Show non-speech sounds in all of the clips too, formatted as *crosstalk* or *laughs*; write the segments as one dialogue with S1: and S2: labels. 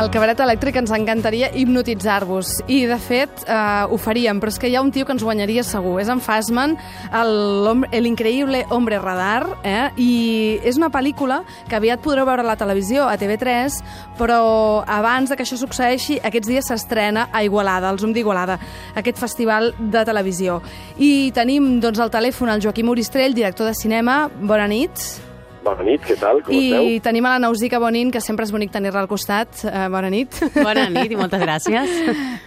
S1: Al cabaret elèctric ens encantaria hipnotitzar-vos i, de fet, eh, ho faríem, però és que hi ha un tio que ens guanyaria segur. És en Fassman, l'increïble Hombre Radar, eh? i és una pel·lícula que aviat podreu veure a la televisió, a TV3, però abans de que això succeeixi, aquests dies s'estrena a Igualada, al Zoom d'Igualada, aquest festival de televisió. I tenim doncs, al telèfon el Joaquim Oristrell, director de cinema. Bona nit.
S2: Bona nit, què tal? Com
S1: I
S2: esteu?
S1: tenim a la Nausica Bonin, que sempre és bonic tenir-la al costat. Uh, bona nit.
S3: Bona *laughs* nit i moltes gràcies.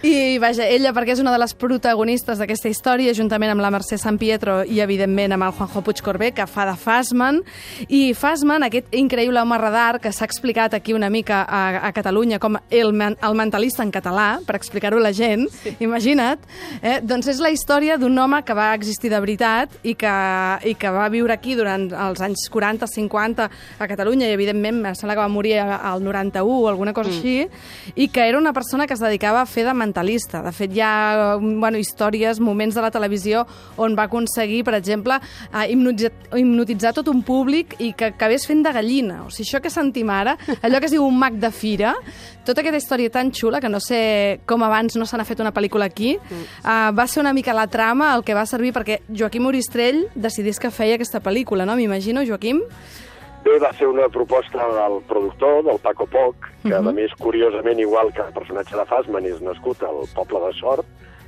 S1: I vaja, ella perquè és una de les protagonistes d'aquesta història, juntament amb la Mercè San Pietro i, evidentment, amb el Juanjo Puigcorbé, que fa de Fassman. I Fassman, aquest increïble home radar, que s'ha explicat aquí una mica a, a Catalunya com el, men el mentalista en català, per explicar-ho a la gent, sí. imagina't, eh? doncs és la història d'un home que va existir de veritat i que, i que va viure aquí durant els anys 40, 50 a Catalunya i, evidentment, em sembla que va morir al 91 o alguna cosa mm. així, i que era una persona que es dedicava a fer de mentalista. De fet, hi ha bueno, històries, moments de la televisió on va aconseguir, per exemple, hipnotitzar, hipnotitzar tot un públic i que acabés fent de gallina. O sigui, això que sentim ara, allò que es diu un mag de fira, tota aquesta història tan xula que no sé com abans no se n'ha fet una pel·lícula aquí, mm. uh, va ser una mica la trama el que va servir perquè Joaquim Oristrell decidís que feia aquesta pel·lícula, no? M'imagino, Joaquim?
S2: Bé, va ser una proposta del productor, del Paco Poc, que, uh
S1: Mhm.
S2: -huh. a més, curiosament, igual que el personatge de Fassman, és nascut al poble de Sort,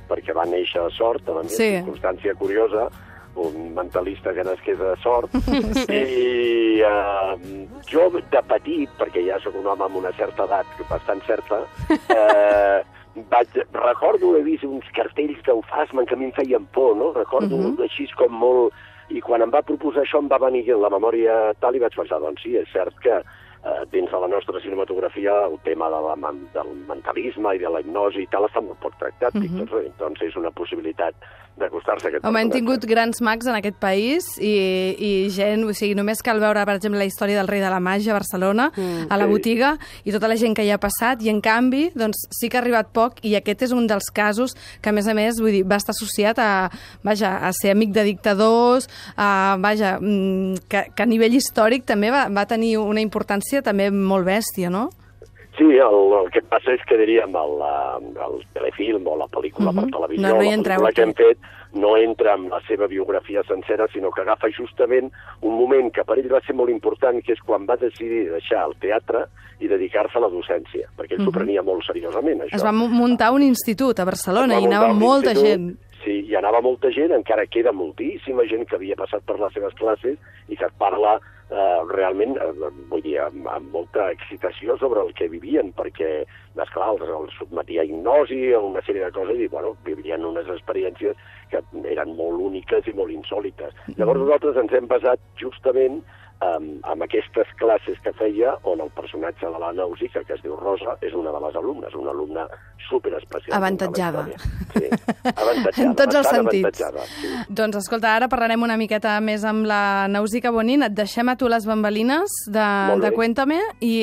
S2: perquè va néixer a Sort, a més,
S1: Sí.
S2: circumstància curiosa, un mentalista que nasqués a Sort. *laughs* I eh, jo, de petit, perquè ja sóc un home amb una certa edat, bastant certa, *laughs* eh, vaig, recordo haver vist uns cartells del Fassman que a mi em feien por, no? Recordo uh -huh. així com molt... I quan em va proposar això em va venir la memòria tal i vaig pensar, doncs sí, és cert que eh, dins de la nostra cinematografia el tema de la, del mentalisme i de la hipnosi i tal està molt poc tractat. Uh -huh. Doncs, doncs és una possibilitat d'acostar-se a aquest
S1: Home, hem tingut grans mags en aquest país i, i gent, o sigui, només cal veure, per exemple, la història del rei de la màgia a Barcelona, mm, a la
S2: sí.
S1: botiga, i tota la gent que hi ha passat, i en canvi, doncs, sí que ha arribat poc, i aquest és un dels casos que, a més a més, vull dir, va estar associat a, vaja, a ser amic de dictadors, a, vaja, mm, que, que a nivell històric també va, va tenir una importància també molt bèstia, no?
S2: Sí, el, el que passa és que diríem el, eh, el telefilm o la pel·lícula uh
S1: Mhm.
S2: -huh. per televisió,
S1: No, no hi
S2: la pel·lícula que hem fet, no entra en la seva biografia sencera, sinó que agafa justament un moment que per ell va ser molt important, que és quan va decidir deixar el teatre i dedicar-se a la docència, perquè ell uh -huh. s'ho prenia molt seriosament, això.
S1: Mhm. Es va mu- muntar un institut a Barcelona i anava molta
S2: institut,
S1: gent.
S2: Sí, hi anava molta gent, encara queda moltíssima gent que havia passat per les seves classes i que parla eh, realment, eh, vull dir, amb, amb molta excitació sobre el que vivien, perquè, esclar, els, els sotmetia a hipnosi, a una sèrie de coses, i, bueno, vivien unes experiències que eren molt úniques i molt insòlites. Llavors nosaltres ens hem basat justament amb, amb aquestes classes que feia, on el personatge de la Nausica, que es diu Rosa, és una de les alumnes, una alumna superespecial.
S1: Avantatjada.
S2: Sí, avantatjada.
S1: En tots els sentits.
S2: Sí.
S1: Doncs escolta, ara parlarem una miqueta més amb la Nausica Bonin. Et deixem a tu les bambalines de, de Cuéntame i,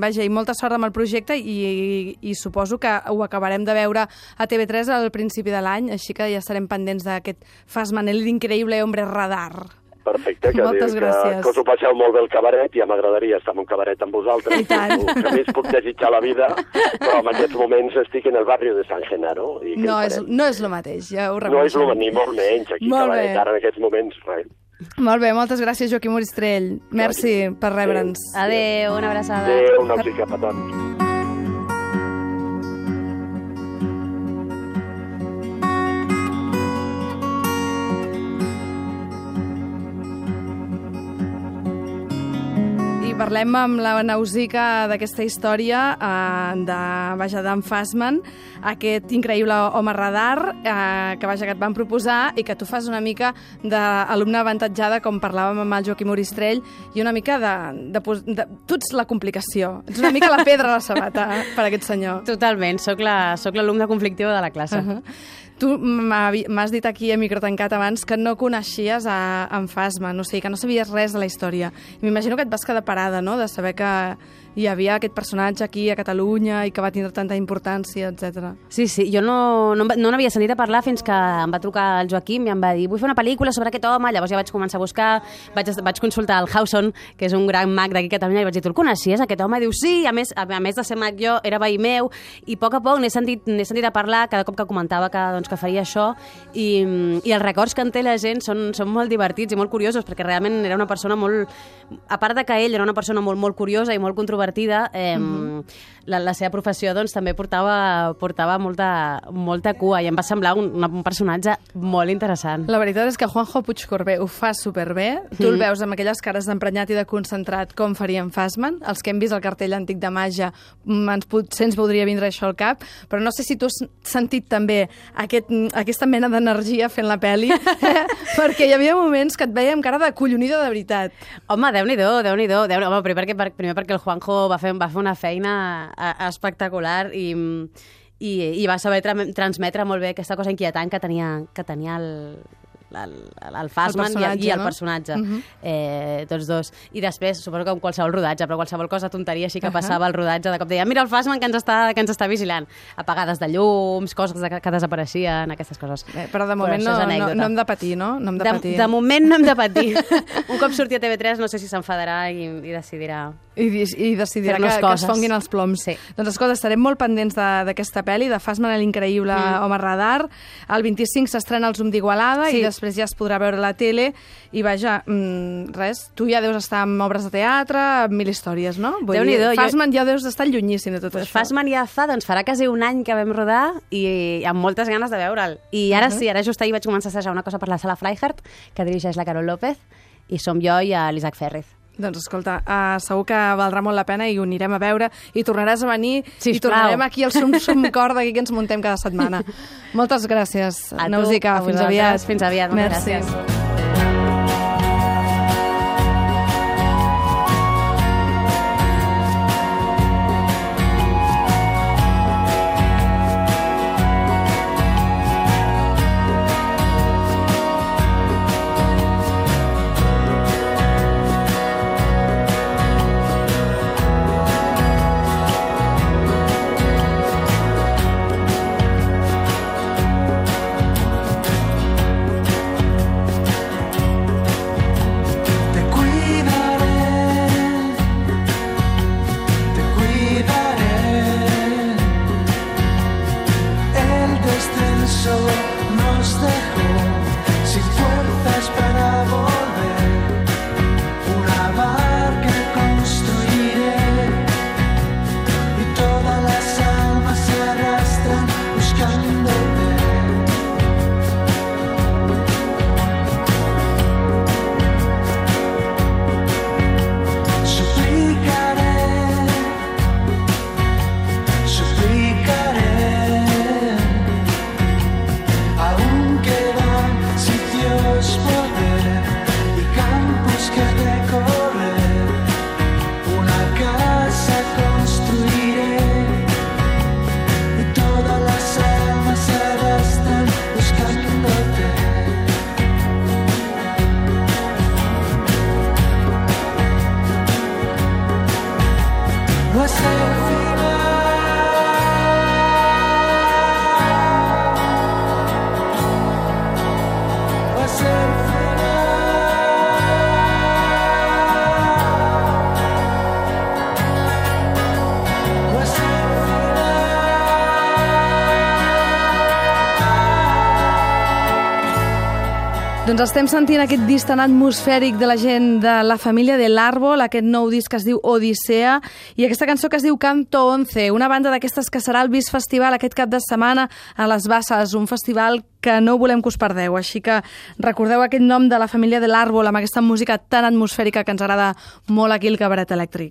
S1: vaja, i molta sort amb el projecte i, i, i suposo que ho acabarem de veure a TV3 al principi de l'any, així que ja estarem pendents d'aquest Fasmanel, l'increïble hombre radar.
S2: Perfecte, que,
S1: Moltes
S2: que,
S1: gràcies.
S2: que us ho passeu molt bé al cabaret, ja m'agradaria estar en un cabaret amb vosaltres.
S1: I tant.
S2: El que més puc desitjar la vida, però en aquests moments estic en el barri de Sant Genaro. I
S1: No és, no és el mateix, ja ho
S2: no és
S1: reconeixem.
S2: el, ni molt menys, aquí
S1: Molt
S2: cabaret,
S1: bé.
S2: ara en aquests moments, res.
S1: Molt bé, moltes gràcies, Joaquim Oristrell. Merci per rebre'ns.
S3: Adéu, una abraçada.
S2: Adéu, una petons.
S1: Parlem amb la Nausica d'aquesta història eh, de, vaja, d'en Fassman, aquest increïble home radar eh, que, vaja, que et van proposar i que tu fas una mica d'alumne avantatjada, com parlàvem amb el Joaquim Oristrell, i una mica de, de, pos- de... Tu ets la complicació, ets una mica la pedra a la sabata eh, per aquest senyor.
S3: Totalment, sóc la- sóc l'alumne conflictiva de la classe. Uh -huh.
S1: Tu m'has dit aquí a micro tancat abans que no coneixies a, en Fasman, o sigui, que no sabies res de la història. M'imagino que et vas quedar parada, no?, de saber que, hi havia aquest personatge aquí a Catalunya i que va tindre tanta importància, etc.
S3: Sí, sí, jo no, no, no n'havia sentit a parlar fins que em va trucar el Joaquim i em va dir vull fer una pel·lícula sobre aquest home, llavors ja vaig començar a buscar, vaig, vaig consultar el Hauson, que és un gran mag d'aquí a Catalunya, i vaig dir, tu el coneixies, aquest home? I diu, sí, a més, a, a més de ser mag jo, era veí meu, i a poc a poc n'he sentit, sentit a parlar cada cop que comentava que, doncs, que faria això, i, i els records que en té la gent són, són molt divertits i molt curiosos, perquè realment era una persona molt... A part de que ell era una persona molt, molt curiosa i molt controvertida, eh, mm -hmm. la, la seva professió doncs, també portava, portava molta, molta cua i em va semblar un, un personatge molt interessant.
S1: La veritat és que Juanjo Puigcorbé ho fa superbé. Tu el veus amb aquelles cares d'emprenyat i de concentrat com faria en Fassman. Els que hem vist el cartell antic de màgia, mm, ens, potser ens podria vindre això al cap, però no sé si tu has sentit també aquest, aquesta mena d'energia fent la pel·li, *laughs* eh? perquè hi havia moments que et veia amb cara de collonida de veritat.
S3: Home, déu-n'hi-do, déu-n'hi-do. Déu Home, primer perquè, primer perquè el Juanjo va fer, va fer una feina eh, espectacular i, i, i va saber tra transmetre molt bé aquesta cosa inquietant que tenia, que tenia el, el, el Fassman el i, i el
S1: no?
S3: personatge,
S1: Mhm.
S3: eh, tots dos. I després, suposo que amb qualsevol rodatge, però qualsevol cosa tonteria així que
S1: Ahà.
S3: passava al rodatge, de cop deia, mira el Fassman que ens està, que ens està vigilant. Apagades de llums, coses de, que desapareixien, aquestes coses.
S1: Eh, però de moment
S3: això
S1: no, no, no hem de patir, no? No hem de,
S3: De,
S1: patir.
S3: de moment no hem de patir. *laughs* Un cop surti a TV3 no sé si s'enfadarà i, i decidirà...
S1: I, i decidirà que, que es fonguin els ploms.
S3: Sí.
S1: Doncs escolta, estarem molt pendents de- d'aquesta pel·li, de Fassman l'increïble mm. Home Radar. El 25 s'estrena el Zoom d'Igualada
S3: Sí.
S1: i després ja es podrà veure a la tele. I vaja, mm, res, tu ja deus estar amb obres de teatre, amb mil històries, no?
S3: Déu-n'hi-do, jo-
S1: Fassman ja deus estar llunyíssim de tot
S3: Pues
S1: això.
S3: Fassman ja fa, doncs farà quasi un any que vam rodar i amb moltes ganes de veure'l. I ara uh -huh. sí, ara just ahir vaig començar a assajar una cosa per la sala Freihardt, que dirigeix la Carol López, i som jo i l'Isaac Ferriz.
S1: Doncs escolta, uh, segur que valdrà molt la pena i ho anirem a veure i tornaràs a venir i
S3: Sisplau.
S1: tornarem aquí al Sum Sum *laughs* Cor d'aquí que ens muntem cada setmana. Moltes gràcies,
S3: A tu,
S1: Nausica.
S3: a
S1: Fins aviat.
S3: Fins aviat, moltes
S1: Merci.
S3: gràcies.
S4: buscando
S1: Doncs estem sentint aquest disc tan atmosfèric de la gent de la família de l'Àrbol, aquest nou disc que es diu Odissea, i aquesta cançó que es diu Canto 11, una banda d'aquestes que serà el Bis Festival aquest cap de setmana a les Basses, un festival que no volem que us perdeu. Així que recordeu aquest nom de la família de l'Àrbol amb aquesta música tan atmosfèrica que ens agrada molt aquí al Cabaret Elèctric.